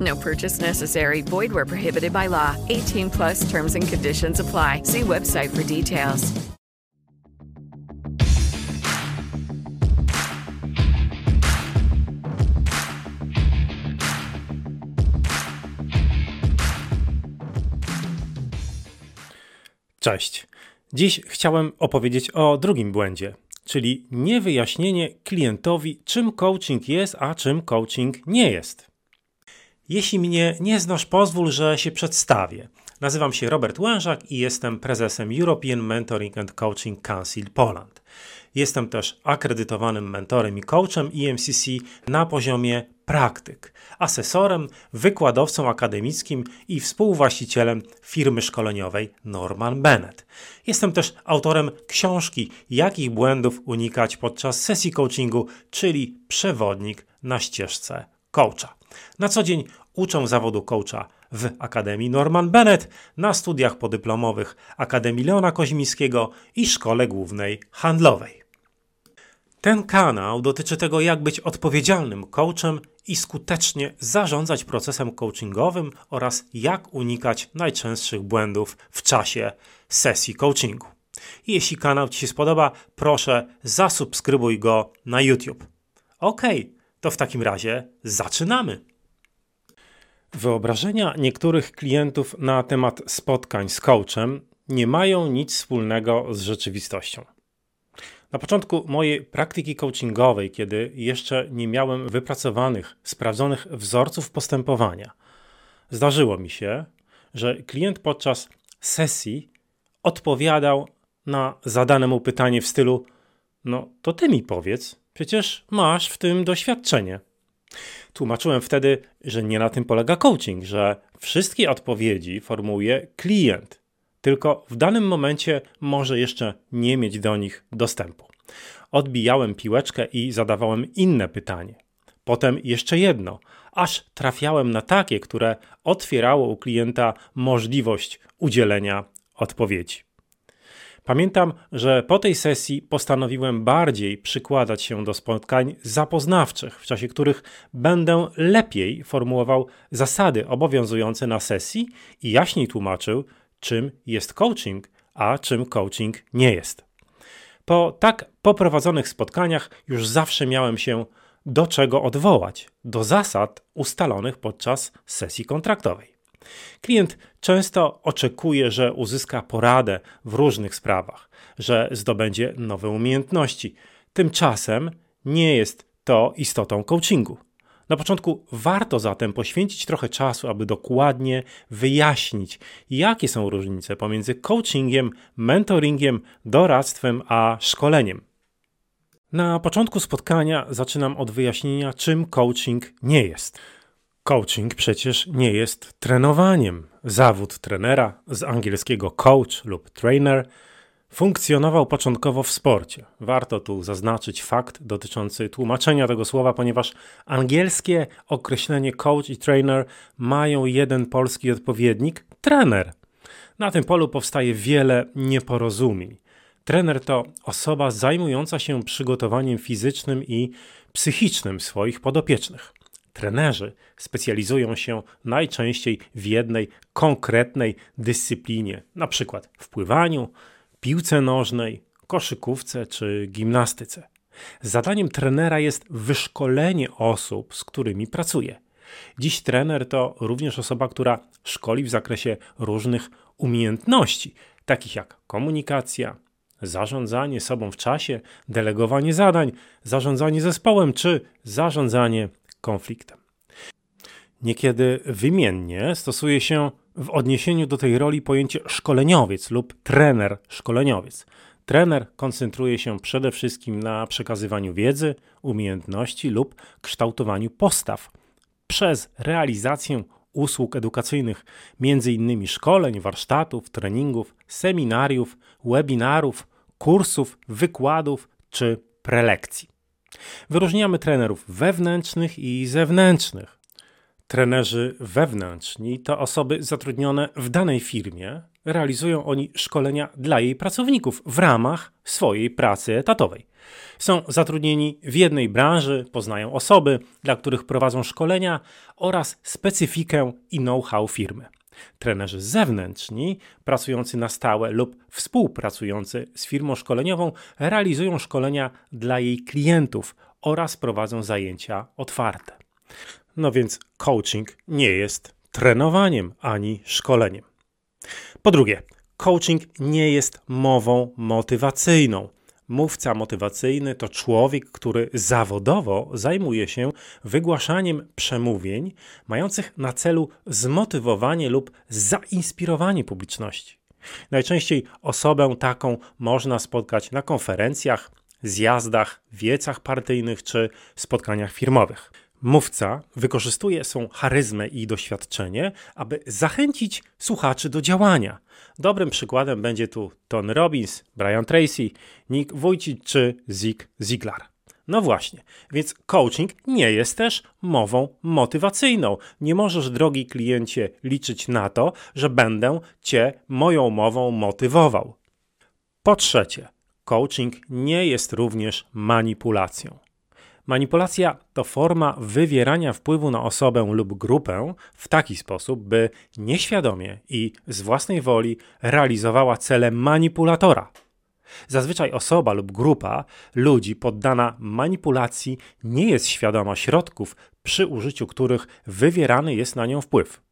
No purchase necessary. Void where prohibited by law. 18 plus terms and conditions apply. See website for details. Cześć. Dziś chciałem opowiedzieć o drugim błędzie, czyli niewyjaśnienie klientowi, czym coaching jest, a czym coaching nie jest. Jeśli mnie nie znasz, pozwól, że się przedstawię. Nazywam się Robert Łężak i jestem prezesem European Mentoring and Coaching Council Poland. Jestem też akredytowanym mentorem i coachem EMCC na poziomie praktyk, asesorem, wykładowcą akademickim i współwłaścicielem firmy szkoleniowej Norman Bennett. Jestem też autorem książki Jakich błędów unikać podczas sesji coachingu, czyli przewodnik na ścieżce coacha. Na co dzień uczę zawodu coacha w Akademii Norman Bennett, na studiach podyplomowych Akademii Leona Koźmińskiego i Szkole Głównej Handlowej. Ten kanał dotyczy tego, jak być odpowiedzialnym coachem i skutecznie zarządzać procesem coachingowym oraz jak unikać najczęstszych błędów w czasie sesji coachingu. Jeśli kanał Ci się spodoba, proszę zasubskrybuj go na YouTube. Ok, to w takim razie zaczynamy. Wyobrażenia niektórych klientów na temat spotkań z coachem nie mają nic wspólnego z rzeczywistością. Na początku mojej praktyki coachingowej, kiedy jeszcze nie miałem wypracowanych, sprawdzonych wzorców postępowania, zdarzyło mi się, że klient podczas sesji odpowiadał na zadane mu pytanie w stylu: No, to ty mi powiedz, przecież masz w tym doświadczenie. Tłumaczyłem wtedy, że nie na tym polega coaching, że wszystkie odpowiedzi formułuje klient, tylko w danym momencie może jeszcze nie mieć do nich dostępu. Odbijałem piłeczkę i zadawałem inne pytanie. Potem jeszcze jedno, aż trafiałem na takie, które otwierało u klienta możliwość udzielenia odpowiedzi. Pamiętam, że po tej sesji postanowiłem bardziej przykładać się do spotkań zapoznawczych, w czasie których będę lepiej formułował zasady obowiązujące na sesji i jaśniej tłumaczył, czym jest coaching, a czym coaching nie jest. Po tak poprowadzonych spotkaniach już zawsze miałem się do czego odwołać do zasad ustalonych podczas sesji kontraktowej. Klient często oczekuje, że uzyska poradę w różnych sprawach, że zdobędzie nowe umiejętności. Tymczasem nie jest to istotą coachingu. Na początku warto zatem poświęcić trochę czasu, aby dokładnie wyjaśnić, jakie są różnice pomiędzy coachingiem, mentoringiem, doradztwem a szkoleniem. Na początku spotkania zaczynam od wyjaśnienia, czym coaching nie jest. Coaching przecież nie jest trenowaniem. Zawód trenera z angielskiego coach lub trainer funkcjonował początkowo w sporcie. Warto tu zaznaczyć fakt dotyczący tłumaczenia tego słowa, ponieważ angielskie określenie coach i trainer mają jeden polski odpowiednik trener. Na tym polu powstaje wiele nieporozumień. Trener to osoba zajmująca się przygotowaniem fizycznym i psychicznym swoich podopiecznych. Trenerzy specjalizują się najczęściej w jednej konkretnej dyscyplinie, na przykład w pływaniu, piłce nożnej, koszykówce czy gimnastyce. Zadaniem trenera jest wyszkolenie osób, z którymi pracuje. Dziś trener to również osoba, która szkoli w zakresie różnych umiejętności, takich jak komunikacja, zarządzanie sobą w czasie, delegowanie zadań, zarządzanie zespołem czy zarządzanie konfliktem. Niekiedy wymiennie stosuje się w odniesieniu do tej roli pojęcie szkoleniowiec lub trener szkoleniowiec. Trener koncentruje się przede wszystkim na przekazywaniu wiedzy, umiejętności lub kształtowaniu postaw przez realizację usług edukacyjnych, m.in. szkoleń, warsztatów, treningów, seminariów, webinarów, kursów, wykładów czy prelekcji. Wyróżniamy trenerów wewnętrznych i zewnętrznych. Trenerzy wewnętrzni to osoby zatrudnione w danej firmie. Realizują oni szkolenia dla jej pracowników w ramach swojej pracy etatowej. Są zatrudnieni w jednej branży, poznają osoby, dla których prowadzą szkolenia oraz specyfikę i know-how firmy. Trenerzy zewnętrzni, pracujący na stałe lub współpracujący z firmą szkoleniową, realizują szkolenia dla jej klientów oraz prowadzą zajęcia otwarte. No więc coaching nie jest trenowaniem ani szkoleniem. Po drugie, coaching nie jest mową motywacyjną. Mówca motywacyjny to człowiek, który zawodowo zajmuje się wygłaszaniem przemówień mających na celu zmotywowanie lub zainspirowanie publiczności. Najczęściej osobę taką można spotkać na konferencjach, zjazdach, wiecach partyjnych czy spotkaniach firmowych. Mówca wykorzystuje swą charyzmę i doświadczenie, aby zachęcić słuchaczy do działania. Dobrym przykładem będzie tu Tony Robbins, Brian Tracy, Nick Wójcik czy Zig Ziglar. No właśnie, więc coaching nie jest też mową motywacyjną. Nie możesz, drogi kliencie, liczyć na to, że będę cię moją mową motywował. Po trzecie, coaching nie jest również manipulacją. Manipulacja to forma wywierania wpływu na osobę lub grupę w taki sposób, by nieświadomie i z własnej woli realizowała cele manipulatora. Zazwyczaj osoba lub grupa ludzi poddana manipulacji nie jest świadoma środków, przy użyciu których wywierany jest na nią wpływ.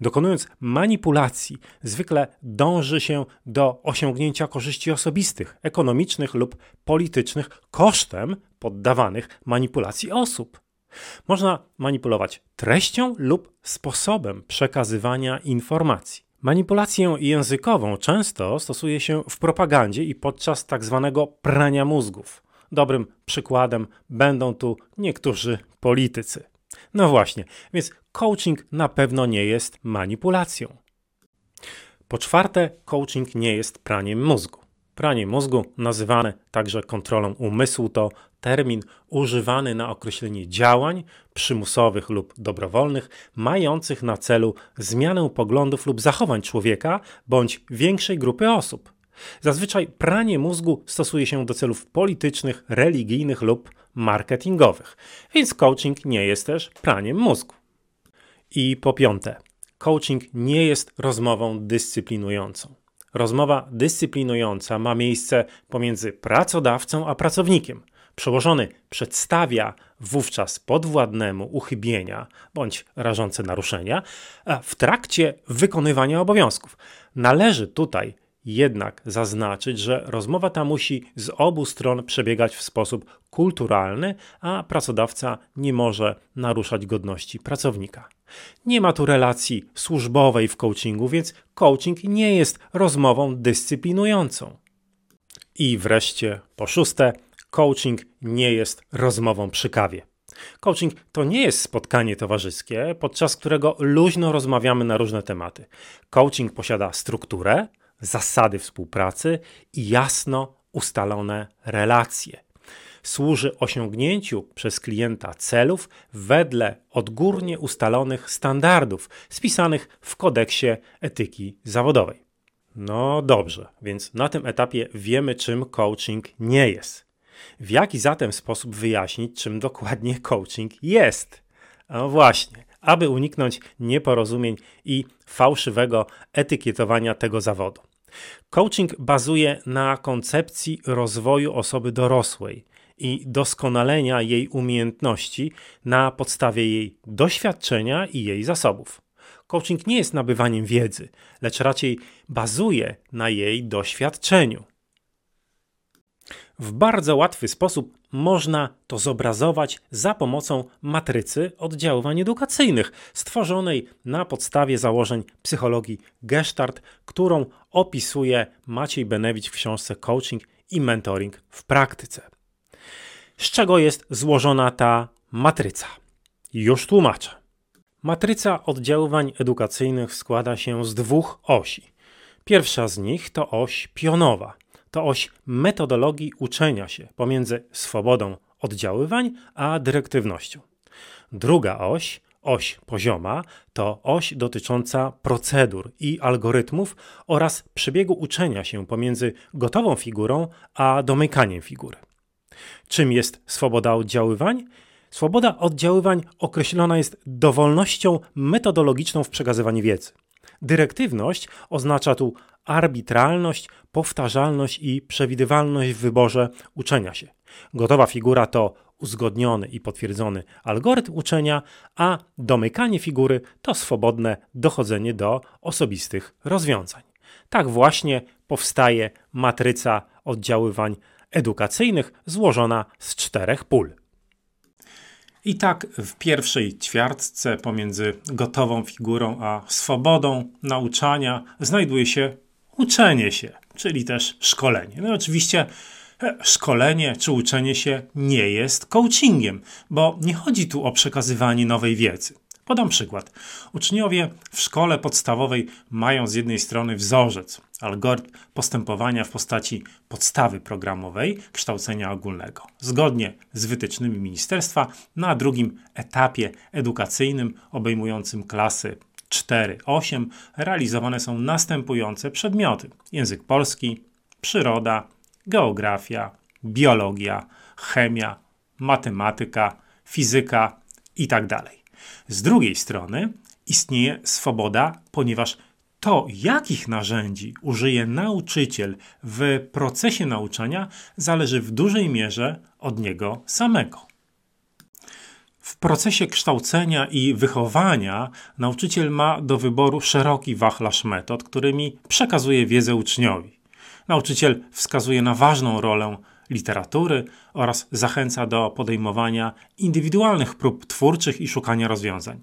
Dokonując manipulacji, zwykle dąży się do osiągnięcia korzyści osobistych, ekonomicznych lub politycznych kosztem poddawanych manipulacji osób. Można manipulować treścią lub sposobem przekazywania informacji. Manipulację językową często stosuje się w propagandzie i podczas tak zwanego prania mózgów. Dobrym przykładem będą tu niektórzy politycy. No właśnie, więc coaching na pewno nie jest manipulacją. Po czwarte, coaching nie jest praniem mózgu. Pranie mózgu, nazywane także kontrolą umysłu, to termin używany na określenie działań przymusowych lub dobrowolnych, mających na celu zmianę poglądów lub zachowań człowieka bądź większej grupy osób. Zazwyczaj pranie mózgu stosuje się do celów politycznych, religijnych lub marketingowych, więc coaching nie jest też praniem mózgu. I po piąte, coaching nie jest rozmową dyscyplinującą. Rozmowa dyscyplinująca ma miejsce pomiędzy pracodawcą a pracownikiem. Przełożony przedstawia wówczas podwładnemu uchybienia bądź rażące naruszenia w trakcie wykonywania obowiązków. Należy tutaj jednak zaznaczyć, że rozmowa ta musi z obu stron przebiegać w sposób kulturalny, a pracodawca nie może naruszać godności pracownika. Nie ma tu relacji służbowej w coachingu, więc coaching nie jest rozmową dyscyplinującą. I wreszcie, po szóste, coaching nie jest rozmową przy kawie. Coaching to nie jest spotkanie towarzyskie, podczas którego luźno rozmawiamy na różne tematy. Coaching posiada strukturę, zasady współpracy i jasno ustalone relacje. Służy osiągnięciu przez klienta celów wedle odgórnie ustalonych standardów spisanych w kodeksie etyki zawodowej. No dobrze, więc na tym etapie wiemy, czym coaching nie jest. W jaki zatem sposób wyjaśnić, czym dokładnie coaching jest? No właśnie, aby uniknąć nieporozumień i fałszywego etykietowania tego zawodu. Coaching bazuje na koncepcji rozwoju osoby dorosłej i doskonalenia jej umiejętności na podstawie jej doświadczenia i jej zasobów. Coaching nie jest nabywaniem wiedzy, lecz raczej bazuje na jej doświadczeniu. W bardzo łatwy sposób można to zobrazować za pomocą matrycy oddziaływań edukacyjnych, stworzonej na podstawie założeń psychologii Gestalt, którą opisuje Maciej Benewicz w książce Coaching i Mentoring w praktyce. Z czego jest złożona ta matryca? Już tłumaczę. Matryca oddziaływań edukacyjnych składa się z dwóch osi. Pierwsza z nich to oś pionowa. To oś metodologii uczenia się pomiędzy swobodą oddziaływań a dyrektywnością. Druga oś, oś pozioma, to oś dotycząca procedur i algorytmów oraz przebiegu uczenia się pomiędzy gotową figurą a domykaniem figury. Czym jest swoboda oddziaływań? Swoboda oddziaływań określona jest dowolnością metodologiczną w przekazywaniu wiedzy. Dyrektywność oznacza tu arbitralność, powtarzalność i przewidywalność w wyborze uczenia się. Gotowa figura to uzgodniony i potwierdzony algorytm uczenia, a domykanie figury to swobodne dochodzenie do osobistych rozwiązań. Tak właśnie powstaje matryca oddziaływań edukacyjnych złożona z czterech pól. I tak w pierwszej ćwiartce pomiędzy gotową figurą a swobodą nauczania znajduje się uczenie się, czyli też szkolenie. No oczywiście e, szkolenie czy uczenie się nie jest coachingiem, bo nie chodzi tu o przekazywanie nowej wiedzy. Podam przykład. Uczniowie w szkole podstawowej mają z jednej strony wzorzec, algorytm postępowania w postaci podstawy programowej kształcenia ogólnego. Zgodnie z wytycznymi ministerstwa, na drugim etapie edukacyjnym obejmującym klasy 4-8 realizowane są następujące przedmioty: język polski, przyroda, geografia, biologia, chemia, matematyka, fizyka itd. Tak z drugiej strony istnieje swoboda, ponieważ to, jakich narzędzi użyje nauczyciel w procesie nauczania, zależy w dużej mierze od niego samego. W procesie kształcenia i wychowania nauczyciel ma do wyboru szeroki wachlarz metod, którymi przekazuje wiedzę uczniowi. Nauczyciel wskazuje na ważną rolę literatury oraz zachęca do podejmowania indywidualnych prób twórczych i szukania rozwiązań.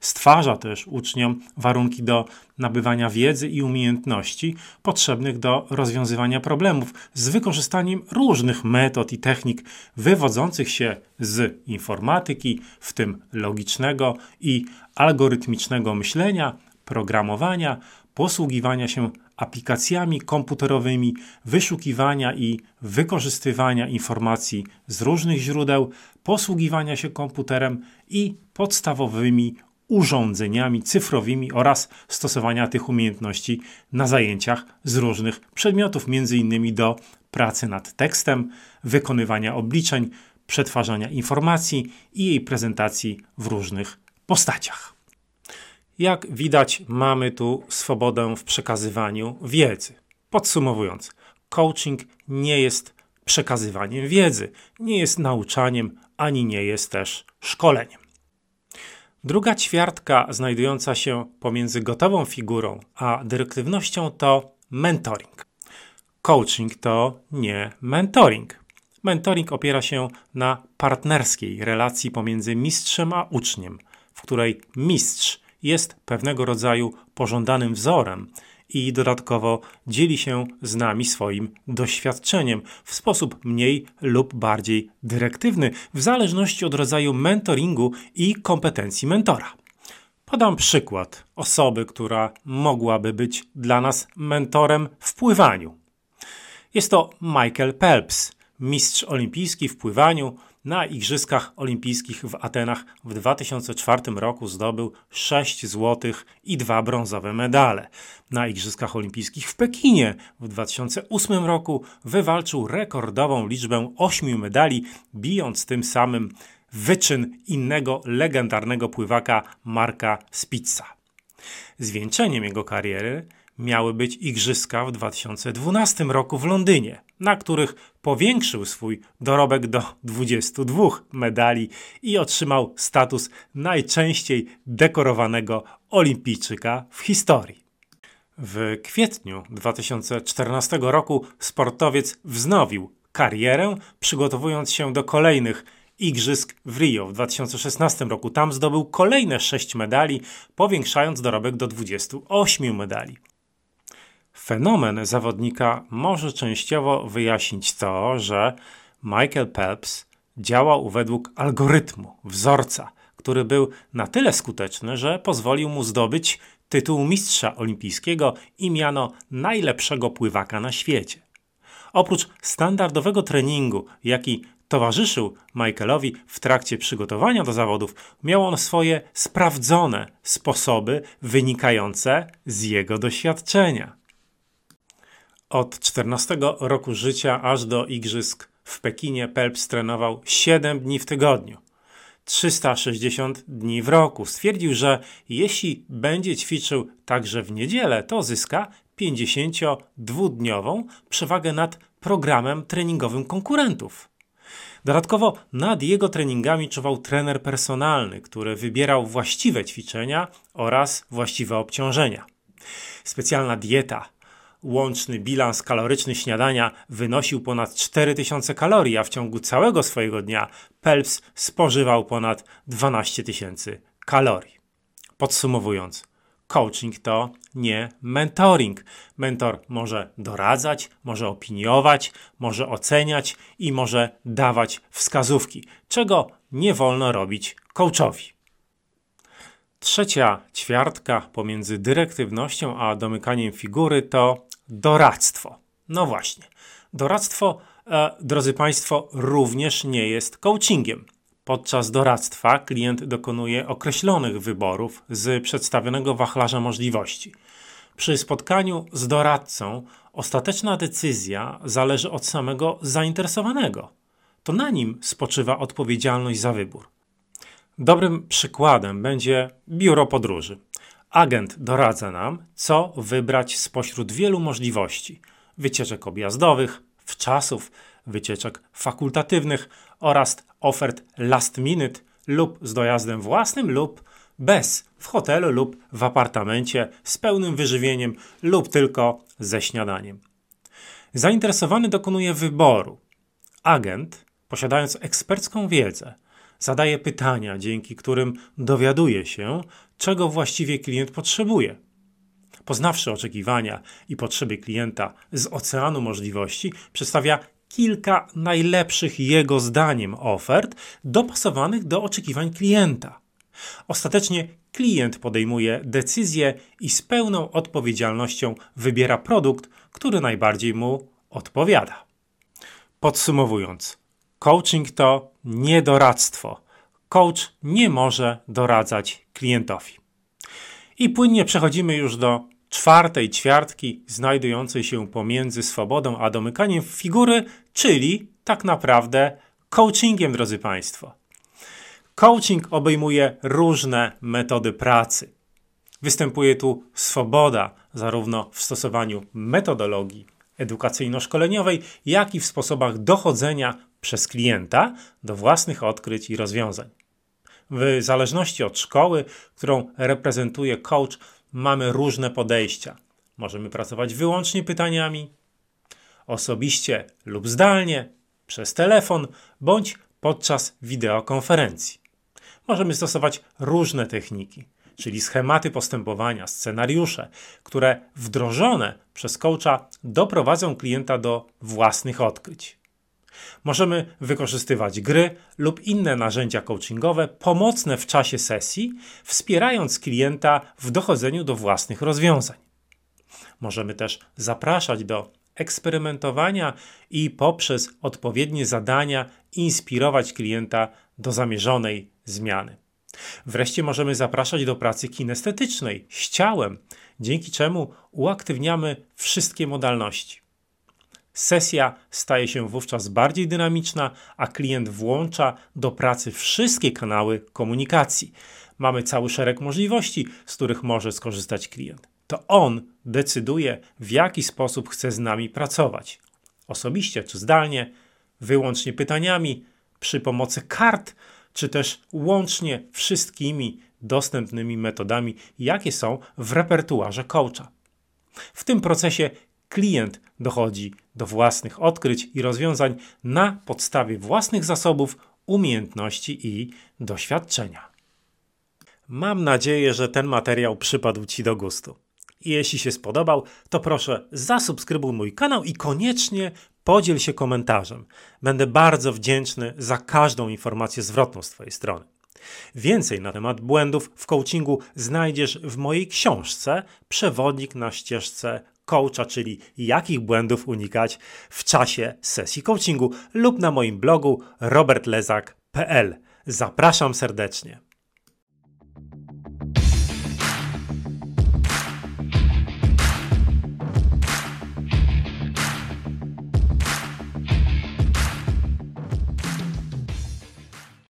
Stwarza też uczniom warunki do nabywania wiedzy i umiejętności potrzebnych do rozwiązywania problemów z wykorzystaniem różnych metod i technik wywodzących się z informatyki, w tym logicznego i algorytmicznego myślenia, programowania, posługiwania się aplikacjami komputerowymi, wyszukiwania i wykorzystywania informacji z różnych źródeł, posługiwania się komputerem i podstawowymi urządzeniami cyfrowymi oraz stosowania tych umiejętności na zajęciach z różnych przedmiotów, m.in. do pracy nad tekstem, wykonywania obliczeń, przetwarzania informacji i jej prezentacji w różnych postaciach. Jak widać, mamy tu swobodę w przekazywaniu wiedzy. Podsumowując, coaching nie jest przekazywaniem wiedzy, nie jest nauczaniem, ani nie jest też szkoleniem. Druga ćwiartka znajdująca się pomiędzy gotową figurą a dyrektywnością to mentoring. Coaching to nie mentoring. Mentoring opiera się na partnerskiej relacji pomiędzy mistrzem a uczniem, w której mistrz jest pewnego rodzaju pożądanym wzorem i dodatkowo dzieli się z nami swoim doświadczeniem w sposób mniej lub bardziej dyrektywny, w zależności od rodzaju mentoringu i kompetencji mentora. Podam przykład osoby, która mogłaby być dla nas mentorem w pływaniu. Jest to Michael Phelps, mistrz olimpijski w pływaniu, na Igrzyskach Olimpijskich w Atenach w 2004 roku zdobył 6 złotych i 2 brązowe medale. Na Igrzyskach Olimpijskich w Pekinie w 2008 roku wywalczył rekordową liczbę 8 medali, bijąc tym samym wyczyn innego legendarnego pływaka Marka Spitza. Zwieńczeniem jego kariery miały być igrzyska w 2012 roku w Londynie, na których powiększył swój dorobek do 22 medali i otrzymał status najczęściej dekorowanego olimpijczyka w historii. W kwietniu 2014 roku sportowiec wznowił karierę, przygotowując się do kolejnych Igrzysk w Rio w 2016 roku. Tam zdobył kolejne 6 medali, powiększając dorobek do 28 medali. Fenomen zawodnika może częściowo wyjaśnić to, że Michael Phelps działał według algorytmu, wzorca, który był na tyle skuteczny, że pozwolił mu zdobyć tytuł mistrza olimpijskiego i miano najlepszego pływaka na świecie. Oprócz standardowego treningu, jaki towarzyszył Michaelowi w trakcie przygotowania do zawodów, miał on swoje sprawdzone sposoby wynikające z jego doświadczenia. Od 14 roku życia aż do igrzysk w Pekinie Pelps trenował 7 dni w tygodniu. 360 dni w roku. Stwierdził, że jeśli będzie ćwiczył także w niedzielę, to zyska 52-dniową przewagę nad programem treningowym konkurentów. Dodatkowo nad jego treningami czuwał trener personalny, który wybierał właściwe ćwiczenia oraz właściwe obciążenia. Specjalna dieta, łączny bilans kaloryczny śniadania wynosił ponad 4000 kalorii, a w ciągu całego swojego dnia Pelps spożywał ponad 12 tysięcy kalorii. Podsumowując, coaching to nie mentoring. Mentor może doradzać, może opiniować, może oceniać i może dawać wskazówki, czego nie wolno robić coachowi. Trzecia ćwiartka pomiędzy dyrektywnością a domykaniem figury to doradztwo. No właśnie, doradztwo, e, drodzy Państwo, również nie jest coachingiem. Podczas doradztwa klient dokonuje określonych wyborów z przedstawionego wachlarza możliwości. Przy spotkaniu z doradcą ostateczna decyzja zależy od samego zainteresowanego. To na nim spoczywa odpowiedzialność za wybór. Dobrym przykładem będzie biuro podróży. Agent doradza nam, co wybrać spośród wielu możliwości: wycieczek objazdowych, wczasów, wycieczek fakultatywnych oraz ofert last minute lub z dojazdem własnym lub bez w hotelu lub w apartamencie z pełnym wyżywieniem lub tylko ze śniadaniem. Zainteresowany dokonuje wyboru. Agent, posiadając ekspercką wiedzę, zadaje pytania, dzięki którym dowiaduje się, czego właściwie klient potrzebuje. Poznawszy oczekiwania i potrzeby klienta z oceanu możliwości, przedstawia kilka najlepszych jego zdaniem ofert dopasowanych do oczekiwań klienta. Ostatecznie klient podejmuje decyzję i z pełną odpowiedzialnością wybiera produkt, który najbardziej mu odpowiada. Podsumowując, coaching to niedoradztwo. Coach nie może doradzać klientowi. I płynnie przechodzimy już do czwartej ćwiartki znajdującej się pomiędzy swobodą a domykaniem figury, czyli tak naprawdę coachingiem, drodzy Państwo. Coaching obejmuje różne metody pracy. Występuje tu swoboda zarówno w stosowaniu metodologii edukacyjno-szkoleniowej, jak i w sposobach dochodzenia przez klienta do własnych odkryć i rozwiązań. W zależności od szkoły, którą reprezentuje coach, mamy różne podejścia. Możemy pracować wyłącznie pytaniami, osobiście lub zdalnie, przez telefon bądź podczas wideokonferencji. Możemy stosować różne techniki, czyli schematy postępowania, scenariusze, które wdrożone przez coacha doprowadzą klienta do własnych odkryć. Możemy wykorzystywać gry lub inne narzędzia coachingowe pomocne w czasie sesji, wspierając klienta w dochodzeniu do własnych rozwiązań. Możemy też zapraszać do eksperymentowania i poprzez odpowiednie zadania inspirować klienta do zamierzonej zmiany. Wreszcie możemy zapraszać do pracy kinestetycznej z ciałem, dzięki czemu uaktywniamy wszystkie modalności. Sesja staje się wówczas bardziej dynamiczna, a klient włącza do pracy wszystkie kanały komunikacji. Mamy cały szereg możliwości, z których może skorzystać klient. To on decyduje, w jaki sposób chce z nami pracować. Osobiście czy zdalnie, wyłącznie pytaniami, przy pomocy kart, czy też łącznie wszystkimi dostępnymi metodami, jakie są w repertuarze coacha. W tym procesie klient dochodzi do własnych odkryć i rozwiązań na podstawie własnych zasobów, umiejętności i doświadczenia. Mam nadzieję, że ten materiał przypadł Ci do gustu. Jeśli się spodobał, to proszę zasubskrybuj mój kanał i koniecznie podziel się komentarzem. Będę bardzo wdzięczny za każdą informację zwrotną z Twojej strony. Więcej na temat błędów w coachingu znajdziesz w mojej książce Przewodnik na ścieżce coacha, czyli jakich błędów unikać w czasie sesji coachingu lub na moim blogu robertlezak.pl. Zapraszam serdecznie.